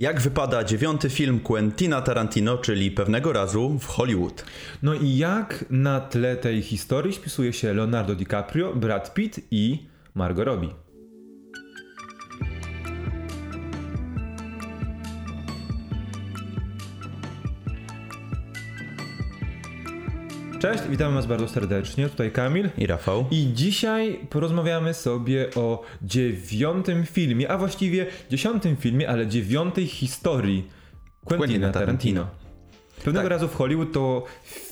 Jak wypada dziewiąty film Quentina Tarantino, czyli pewnego razu w Hollywood? No i jak na tle tej historii spisuje się Leonardo DiCaprio, Brad Pitt i Margot Robbie? Cześć, witamy Was bardzo serdecznie. Tutaj Kamil i Rafał. I dzisiaj porozmawiamy sobie o dziewiątym filmie, a właściwie dziesiątym filmie, ale dziewiątej historii Quentina, Quentina Tarantino. Tarantino. Pewnego tak. razu w Hollywood to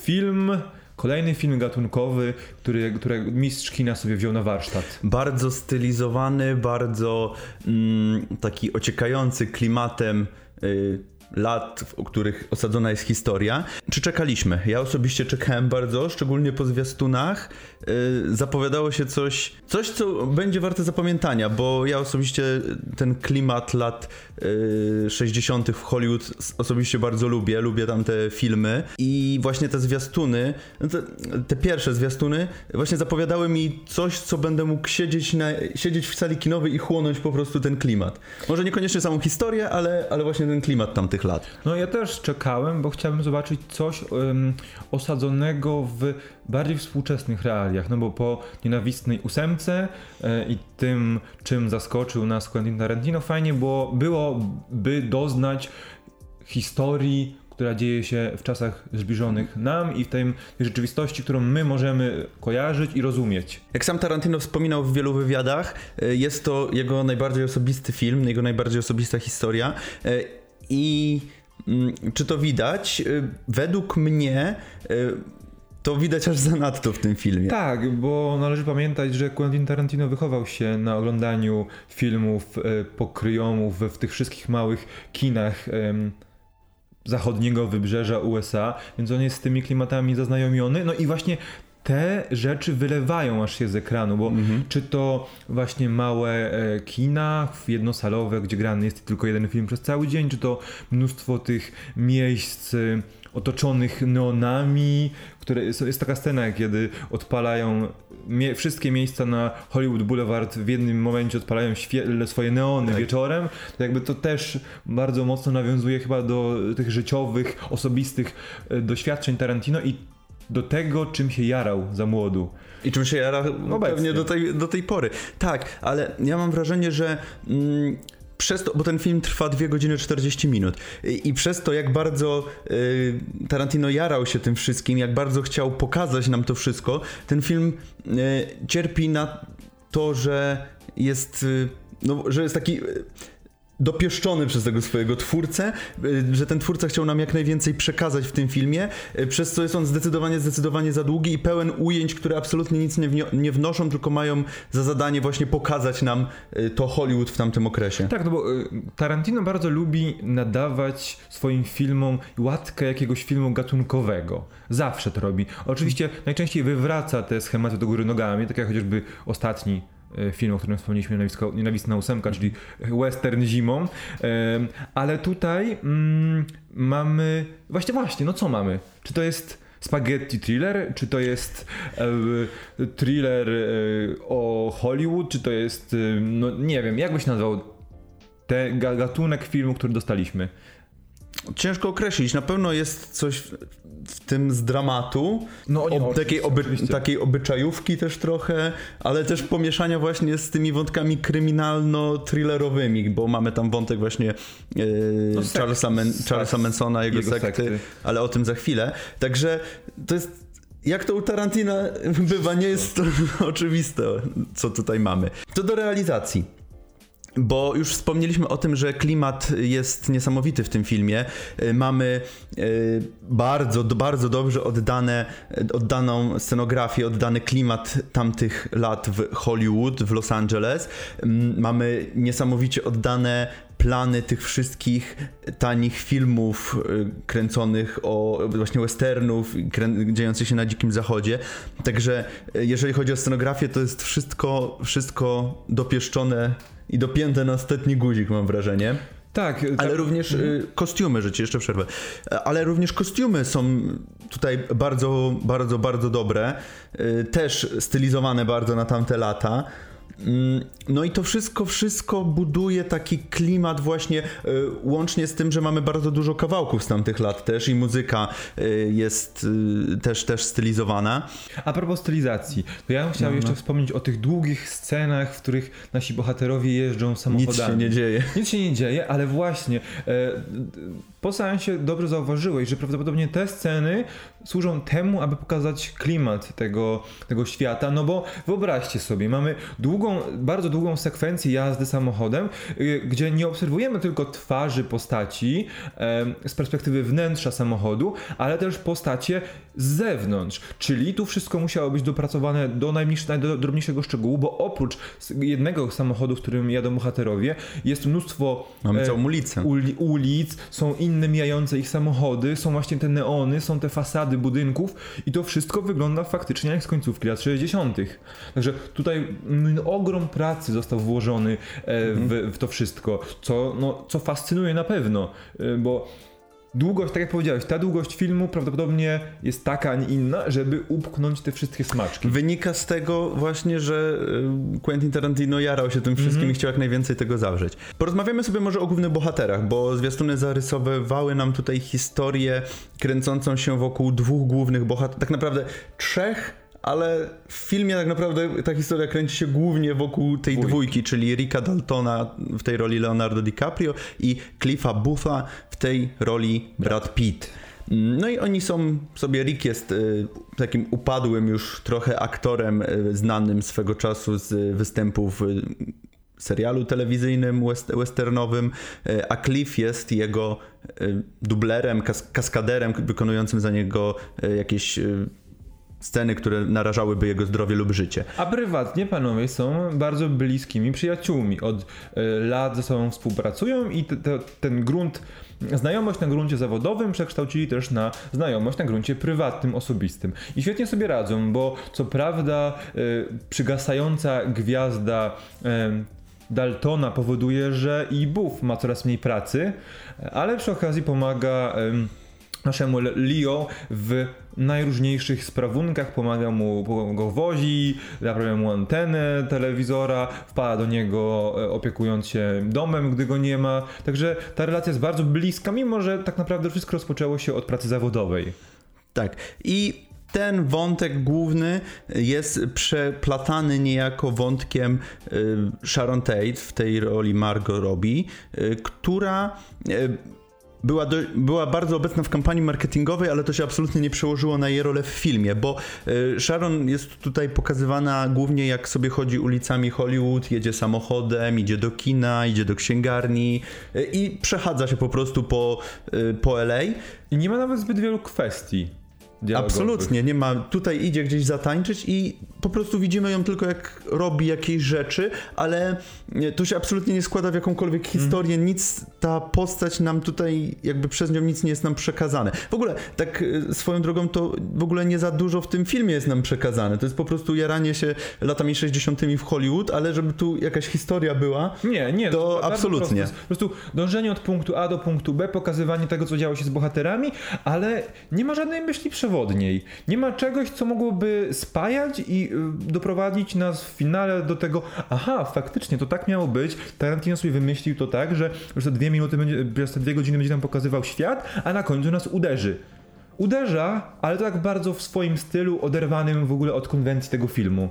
film Kolejny film gatunkowy, który, który mistrz kina sobie wziął na warsztat. Bardzo stylizowany, bardzo mm, taki ociekający klimatem y, lat, w których osadzona jest historia. Czy czekaliśmy? Ja osobiście czekałem bardzo, szczególnie po zwiastunach. Yy, zapowiadało się coś, coś, co będzie warte zapamiętania, bo ja osobiście ten klimat lat yy, 60. w Hollywood osobiście bardzo lubię. Lubię tam te filmy i właśnie te zwiastuny, no te, te pierwsze zwiastuny właśnie zapowiadały mi coś, co będę mógł siedzieć, na, siedzieć w sali kinowej i chłonąć po prostu ten klimat. Może niekoniecznie samą historię, ale, ale właśnie ten klimat tamtych tych lat. No ja też czekałem, bo chciałbym zobaczyć coś um, osadzonego w bardziej współczesnych realiach, no bo po nienawistnej ósemce e, i tym, czym zaskoczył nas Quentin Tarantino, fajnie było, byłoby doznać historii która dzieje się w czasach zbliżonych nam i w tej, rzeczywistości, którą my możemy kojarzyć i rozumieć. Jak sam Tarantino wspominał w wielu wywiadach, e, jest to jego najbardziej osobisty film, jego najbardziej osobista historia. I mm, czy to widać? Y, według mnie y, to widać aż zanadto w tym filmie. Tak, bo należy pamiętać, że Quentin Tarantino wychował się na oglądaniu filmów y, pokryjomów w tych wszystkich małych kinach zachodniego wybrzeża USA, więc on jest z tymi klimatami zaznajomiony. No i właśnie te rzeczy wylewają aż się z ekranu, bo mhm. czy to właśnie małe e, kina jednosalowe, gdzie grany jest tylko jeden film przez cały dzień, czy to mnóstwo tych miejsc e, otoczonych neonami, które jest, jest taka scena, kiedy odpalają mie wszystkie miejsca na Hollywood Boulevard w jednym momencie odpalają swoje neony tak. wieczorem, to jakby to też bardzo mocno nawiązuje chyba do tych życiowych, osobistych e, doświadczeń Tarantino i do tego, czym się jarał za młodu. I czym się jara no pewnie do tej, do tej pory. Tak, ale ja mam wrażenie, że mm, przez to, bo ten film trwa 2 godziny 40 minut i, i przez to, jak bardzo y, Tarantino jarał się tym wszystkim, jak bardzo chciał pokazać nam to wszystko, ten film y, cierpi na to, że jest, y, no, że jest taki dopieszczony przez tego swojego twórcę, y, że ten twórca chciał nam jak najwięcej przekazać w tym filmie, y, przez co jest on zdecydowanie, zdecydowanie za długi i pełen ujęć, które absolutnie nic nie, nie wnoszą, tylko mają za zadanie właśnie pokazać nam y, to Hollywood w tamtym okresie. Tak, no bo Tarantino bardzo lubi nadawać swoim filmom łatkę jakiegoś filmu gatunkowego. Zawsze to robi. Oczywiście najczęściej wywraca te schematy do góry nogami, tak jak chociażby ostatni E, film, o którym wspomnieliśmy, Nienawistna ósemka, czyli western zimą. Ale tutaj mm, mamy... Właśnie, właśnie, no co mamy? Czy to jest spaghetti thriller? Czy to jest e, thriller e, o Hollywood? Czy to jest... E, no nie wiem, jak byś nazwał ten gatunek filmu, który dostaliśmy? Ciężko określić. Na pewno jest coś w tym z dramatu, no, ob, takiej, oby, takiej obyczajówki też trochę, ale też pomieszania właśnie z tymi wątkami kryminalno-thrillerowymi, bo mamy tam wątek właśnie e, no, Charlesa, Men, Charlesa Mansona, jego, jego sekty, sekty, ale o tym za chwilę. Także to jest jak to u Tarantina bywa, nie jest to oczywiste, co tutaj mamy. To do realizacji. Bo już wspomnieliśmy o tym, że klimat jest niesamowity w tym filmie. Y, mamy y, bardzo, bardzo dobrze oddane, oddaną scenografię, oddany klimat tamtych lat w Hollywood, w Los Angeles. Mm, mamy niesamowicie oddane plany tych wszystkich tanich filmów y, kręconych o właśnie westernów dziejących się na dzikim zachodzie. Także jeżeli chodzi o scenografię, to jest wszystko, wszystko dopieszczone i dopięte na ostatni guzik, mam wrażenie. Tak, ale tak. również y, kostiumy, że ci jeszcze przerwę. Ale również kostiumy są tutaj bardzo, bardzo, bardzo dobre. Y, też stylizowane bardzo na tamte lata. Mm, no i to wszystko, wszystko buduje taki klimat właśnie y, łącznie z tym, że mamy bardzo dużo kawałków z tamtych lat też i muzyka y, jest y, też, też stylizowana. A propos stylizacji, to ja bym chciał no, jeszcze no. wspomnieć o tych długich scenach, w których nasi bohaterowie jeżdżą samochodami. Nic się nie dzieje. Nic się nie dzieje, ale właśnie e, po seansie dobrze zauważyłeś, że prawdopodobnie te sceny służą temu, aby pokazać klimat tego, tego świata, no bo wyobraźcie sobie, mamy długą, bardzo długą sekwencję jazdy samochodem, y, gdzie nie obserwujemy tylko twarzy postaci z perspektywy wnętrza samochodu, ale też postacie z zewnątrz, czyli tu wszystko musiało być dopracowane do najdrobniejszego szczegółu, bo oprócz jednego samochodu, w którym jadą bohaterowie, jest mnóstwo Mamy całą ulicę. ulic, są inne mijające ich samochody, są właśnie te neony, są te fasady budynków i to wszystko wygląda faktycznie jak z końcówki lat 60. Także tutaj ogrom pracy został włożony e, w, w to wszystko, co, no, co fascynuje na pewno, e, bo długość, tak jak powiedziałeś, ta długość filmu prawdopodobnie jest taka, a nie inna, żeby upchnąć te wszystkie smaczki. Wynika z tego właśnie, że y, Quentin Tarantino jarał się tym wszystkim mm -hmm. i chciał jak najwięcej tego zawrzeć. Porozmawiamy sobie może o głównych bohaterach, bo zwiastuny zarysowywały nam tutaj historię kręcącą się wokół dwóch głównych bohaterów, tak naprawdę trzech ale w filmie tak naprawdę ta historia kręci się głównie wokół tej dwójki, dwójki czyli Ricka Daltona w tej roli Leonardo DiCaprio i Cliffa Bootha w tej roli Brad Pitt. No i oni są sobie, Rick jest y, takim upadłym już trochę aktorem y, znanym swego czasu z występów w serialu telewizyjnym west westernowym, y, a Cliff jest jego dublerem, kas kaskaderem wykonującym za niego jakieś sceny, które narażałyby jego zdrowie lub życie. A prywatnie panowie są bardzo bliskimi przyjaciółmi. Od y, lat ze sobą współpracują i te, te, ten grunt, znajomość na gruncie zawodowym przekształcili też na znajomość na gruncie prywatnym, osobistym. I świetnie sobie radzą, bo co prawda y, przygasająca gwiazda y, Daltona powoduje, że i Buff ma coraz mniej pracy, ale przy okazji pomaga naszemu Leo w najróżniejszych sprawunkach, pomaga mu, go wozi, naprawia mu antenę telewizora, wpada do niego e, opiekując się domem, gdy go nie ma. Także ta relacja jest bardzo bliska, mimo że tak naprawdę wszystko rozpoczęło się od pracy zawodowej. Tak. I ten wątek główny jest przeplatany niejako wątkiem e, Sharon Tate w tej roli Margot Robbie, e, która była, do, była bardzo obecna w kampanii marketingowej, ale to się absolutnie nie przełożyło na jej rolę w filmie, bo y, Sharon jest tutaj pokazywana głównie jak sobie chodzi ulicami Hollywood, jedzie samochodem, idzie do kina, idzie do księgarni y, i przechadza się po prostu po, y, po LA. I nie ma nawet zbyt wielu kwestii. Absolutnie, nie ma. Tutaj idzie gdzieś zatańczyć i po prostu widzimy ją tylko jak robi jakieś rzeczy, ale to się absolutnie nie składa w jakąkolwiek mhm. historię, mm. nic ta postać nam tutaj, jakby przez nią nic nie jest nam przekazane. W ogóle, tak e, swoją drogą, to w ogóle nie za dużo w tym filmie jest nam przekazane. To jest po prostu jaranie się latami 60. w Hollywood, ale żeby tu jakaś historia była, nie, nie, to, to absolutnie. Po prostu dążenie od punktu A do punktu B, pokazywanie tego, co działo się z bohaterami, ale nie ma żadnej myśli przewodniej. Nie ma czegoś, co mogłoby spajać i Y, doprowadzić nas w finale do tego, aha, faktycznie to tak miało być. Tarantino sobie wymyślił to tak, że już te dwie minuty, będzie, przez te dwie godziny będzie nam pokazywał świat, a na końcu nas uderzy. Uderza, ale tak bardzo w swoim stylu, oderwanym w ogóle od konwencji tego filmu.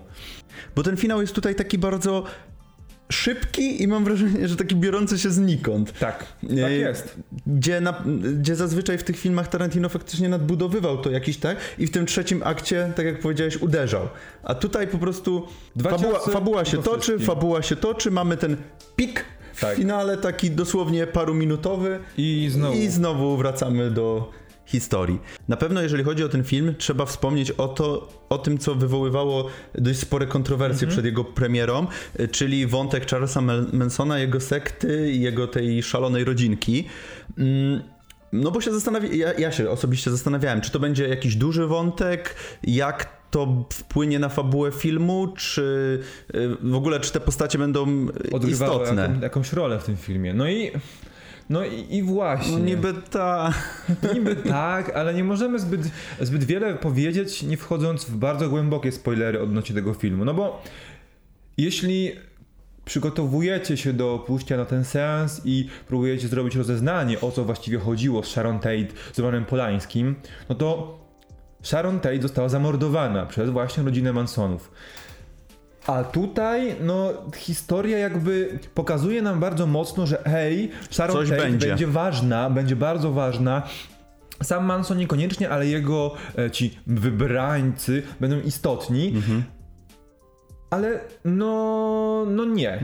Bo ten finał jest tutaj taki bardzo szybki i mam wrażenie, że taki biorący się znikąd. Tak, tak jest. Gdzie, na, gdzie zazwyczaj w tych filmach Tarantino faktycznie nadbudowywał to jakiś tak i w tym trzecim akcie, tak jak powiedziałeś, uderzał. A tutaj po prostu fabuła, fabuła się toczy, wszystkim. fabuła się toczy, mamy ten pik w tak. finale taki dosłownie paruminutowy i znowu. i znowu wracamy do historii. Na pewno jeżeli chodzi o ten film, trzeba wspomnieć o, to, o tym, co wywoływało dość spore kontrowersje mm-hmm. przed jego premierą, czyli wątek Charlesa Mansona, jego sekty i jego tej szalonej rodzinki. Mm, no bo się zastanawiam, ja, ja się osobiście zastanawiałem, czy to będzie jakiś duży wątek, jak to wpłynie na fabułę filmu, czy y, w ogóle czy te postacie będą Odgrywały istotne? Jaką, jakąś rolę w tym filmie. No i no i, i właśnie. No niby tak. Niby tak, ale nie możemy zbyt, zbyt wiele powiedzieć, nie wchodząc w bardzo głębokie spoilery odnośnie tego filmu. No bo jeśli przygotowujecie się do pójścia na ten seans i próbujecie zrobić rozeznanie, o co właściwie chodziło z Sharon Tate, z Romanem Polańskim, no to Sharon Tate została zamordowana przez właśnie rodzinę Mansonów. A tutaj, no, historia jakby pokazuje nam bardzo mocno, że hej, Sharon Coś Tate będzie. będzie ważna, będzie bardzo ważna. Sam Manson niekoniecznie, ale jego e, ci wybrańcy będą istotni. Mhm. Ale no, no nie.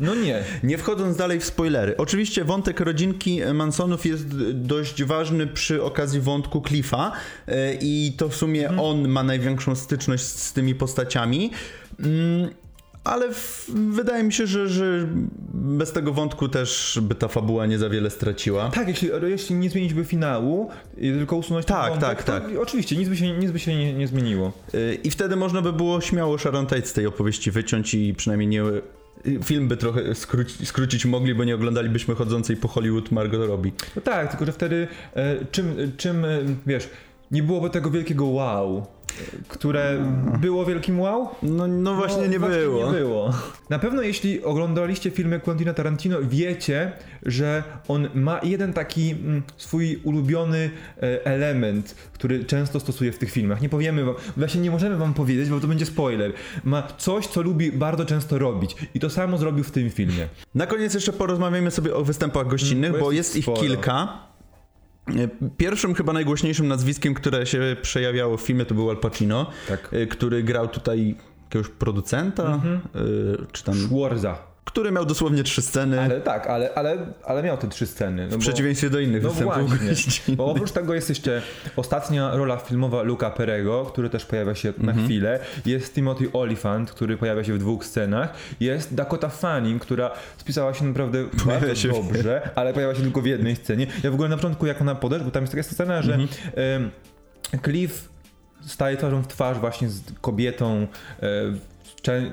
No nie. Nie wchodząc dalej w spoilery. Oczywiście wątek rodzinki Mansonów jest dość ważny przy okazji wątku Cliffa e, i to w sumie hmm. on ma największą styczność z tymi postaciami. Mm, ale w, wydaje mi się, że, że bez tego wątku też by ta fabuła nie za wiele straciła. Tak, jeśli, jeśli nie zmienić by finału, tylko usunąć tak, ten wątek, tak, tak. Oczywiście, nic by się, nic by się nie, nie zmieniło. Y, I wtedy można by było śmiało Sharon Tate z tej opowieści wyciąć i przynajmniej nie film by trochę skróci, skrócić mogli, bo nie oglądalibyśmy chodzącej po Hollywood Margot Robbie. No tak, tylko że wtedy e, czym, czym, e, wiesz, nie byłoby tego wielkiego wow które było wielkim wow? No, no właśnie, no, nie, właśnie było. nie było. Na pewno jeśli oglądaliście filmy Quentina Tarantino, wiecie, że on ma jeden taki mm, swój ulubiony e, element, który często stosuje w tych filmach. Nie powiemy wam, właśnie nie możemy wam powiedzieć, bo to będzie spoiler. Ma coś, co lubi bardzo często robić i to samo zrobił w tym filmie. Na koniec jeszcze porozmawiamy sobie o występach gościnnych, bo jest, bo jest ich kilka. Pierwszym, chyba najgłośniejszym nazwiskiem, które się przejawiało w filmie, to był Al Pacino, tak. Y, który grał tutaj jakiegoś producenta, mhm. Y, czy tam... Schwarza który miał dosłownie trzy sceny. Ale tak, ale, ale, ale miał te trzy sceny. No w bo, przeciwieństwie do innych no występów. Właśnie, bo oprócz tego jest jeszcze ostatnia rola filmowa Luca Perego, który też pojawia się na mhm. chwilę. Jest Timothy Olyphant, który pojawia się w dwóch scenach. Jest Dakota Fanning, która spisała się naprawdę pojawia bardzo się dobrze, ale pojawia się tylko w jednej scenie. Ja w ogóle na początku jak ona podeszła, bo tam jest taka scena, że mhm. Cliff staje twarzą w twarz właśnie z kobietą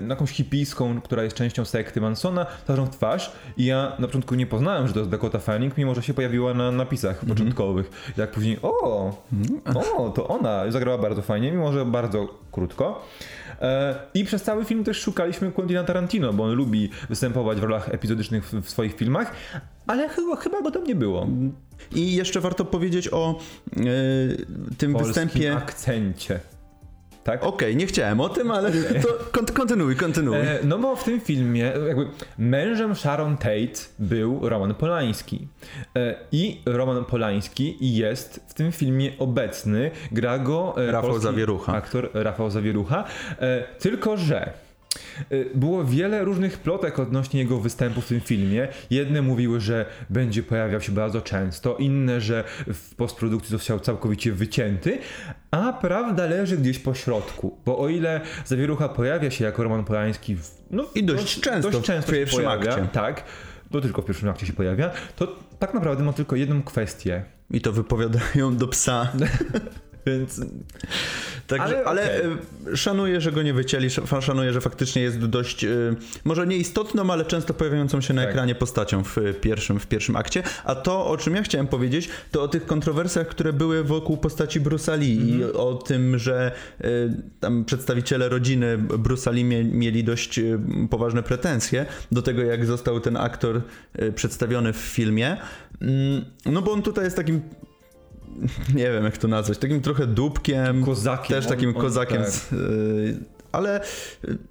jakąś hipiską, która jest częścią sekty Mansona, twarzą w twarz i ja na początku nie poznałem, że to jest Dakota Fanning, mimo że się pojawiła na napisach mm -hmm. początkowych. Jak później, o, o, to ona zagrała bardzo fajnie, mimo że bardzo krótko. E, I przez cały film też szukaliśmy Quentina Tarantino, bo on lubi występować w rolach epizodycznych w, w swoich filmach, ale chyba, chyba go tam nie było. I jeszcze warto powiedzieć o e, tym Polskim występie. akcencie tak? Okej, okay, nie chciałem o tym, ale to kontynuuj, kontynuuj. E, no bo w tym filmie jakby mężem Sharon Tate był Roman Polański. E, I Roman Polański jest w tym filmie obecny. Gra go e, Rafał Zawierucha. aktor Rafał Zawierucha. E, tylko, że było wiele różnych plotek odnośnie jego występu w tym filmie. Jedne mówiły, że będzie pojawiał się bardzo często, inne, że w postprodukcji został całkowicie wycięty, a prawda leży gdzieś po środku. Bo o ile Zawierucha pojawia się jako Roman Polański w, no, i dość, dość często, dość często w pierwszym pojawia, akcie. Tak, to tylko w pierwszym akcie się pojawia, to tak naprawdę ma tylko jedną kwestię. I to wypowiadają do psa. Więc. Także, ale, ale okay. szanuję, że go nie wycięli. Szanuję, że faktycznie jest dość, e, może nieistotną, ale często pojawiającą się na tak. ekranie postacią w pierwszym, w pierwszym akcie. A to, o czym ja chciałem powiedzieć, to o tych kontrowersjach, które były wokół postaci Bruce'a Lee mm -hmm. i mhm. o tym, że tam przedstawiciele rodziny Bruce'a Lee mieli dość poważne pretensje do tego, jak został ten aktor przedstawiony w filmie. Mm, no bo on tutaj jest takim nie wiem jak to nazwać, takim trochę dupkiem. Kozakiem. Też takim on, kozakiem. tak. z, y, ale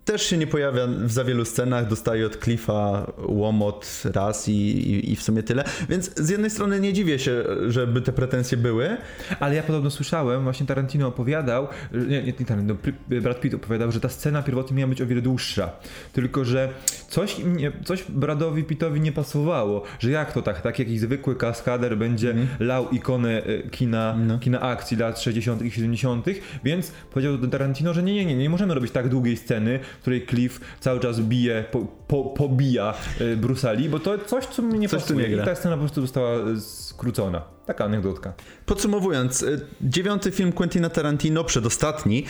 też się nie pojawia w za wielu scenach, dostaje od Cliffa łomot raz i, i, i, w sumie tyle. Więc z jednej strony nie dziwię się, żeby te pretensje były. Ale ja podobno słyszałem, właśnie Tarantino opowiadał, nie, nie Tarantino, Brad Pitt opowiadał, że ta scena pierwotnie miała być o wiele dłuższa. Tylko, że coś, coś Bradowi Pittowi nie pasowało, że jak to tak, tak jakiś zwykły kaskader będzie mm. lał ikonę e, kina, no. kina akcji lat 60. i 70., więc powiedział do Tarantino, że nie, nie, nie, nie możemy robić tak długiej sceny, w której Cliff cały czas bije, po, po, pobija y, Bruce bo to coś, co mnie nie coś pasuje. Nie I ta scena po prostu została y, skrócona. Taka anegdotka. Podsumowując, y, dziewiąty film Quentina Tarantino, przedostatni,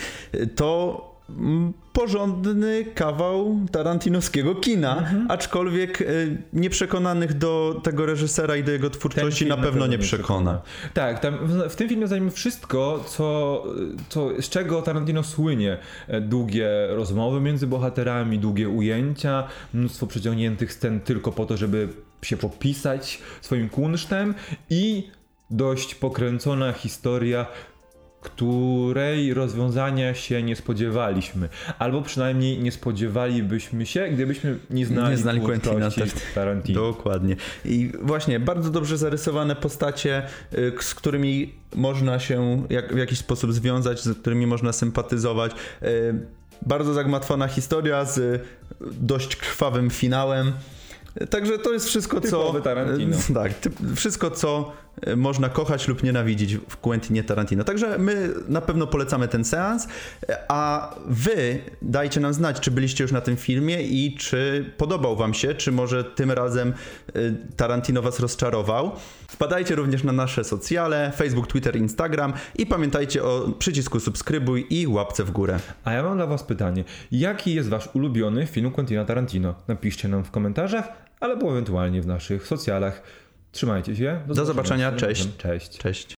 to porządny kawał tarantinowskiego kina, mhm. aczkolwiek y, nieprzekonanych do tego reżysera i do jego twórczości na pewno, na pewno, nie przekona. przekona. Tak, tam w, w, tym filmie zajmie wszystko, co, co, z czego Tarantino słynie. E, długie rozmowy między bohaterami, długie ujęcia, mnóstwo przeciągniętych scen tylko po to, żeby się popisać swoim kunsztem i dość pokręcona historia, której rozwiązania się nie spodziewaliśmy. Albo przynajmniej nie spodziewalibyśmy się, gdybyśmy nie znali, nie znali Quentina Tarantino. Dokładnie. I właśnie bardzo dobrze zarysowane postacie, y, z którymi można się jak, w jakiś sposób związać, z którymi można sympatyzować. Y, bardzo zagmatwana historia z dość krwawym finałem. Także to jest wszystko, Typowy co. Tarantino. Tak, wszystko, co można kochać lub nienawidzić w Quentinie Tarantino. Także my na pewno polecamy ten seans, e, a wy dajcie nam znać, czy byliście już na tym filmie i czy podobał wam się, czy może tym razem e, Tarantino was rozczarował. Wpadajcie również na nasze socjale, Facebook, Twitter, Instagram i pamiętajcie o przycisku subskrybuj i łapce w górę. A ja mam dla was pytanie. Jaki jest wasz ulubiony film Quentina Tarantino? Napiszcie nam w komentarzach, albo ewentualnie w naszych socjalach. Trzymajcie się. Do, Do zobaczenia. Cześć. Cześć. Cześć.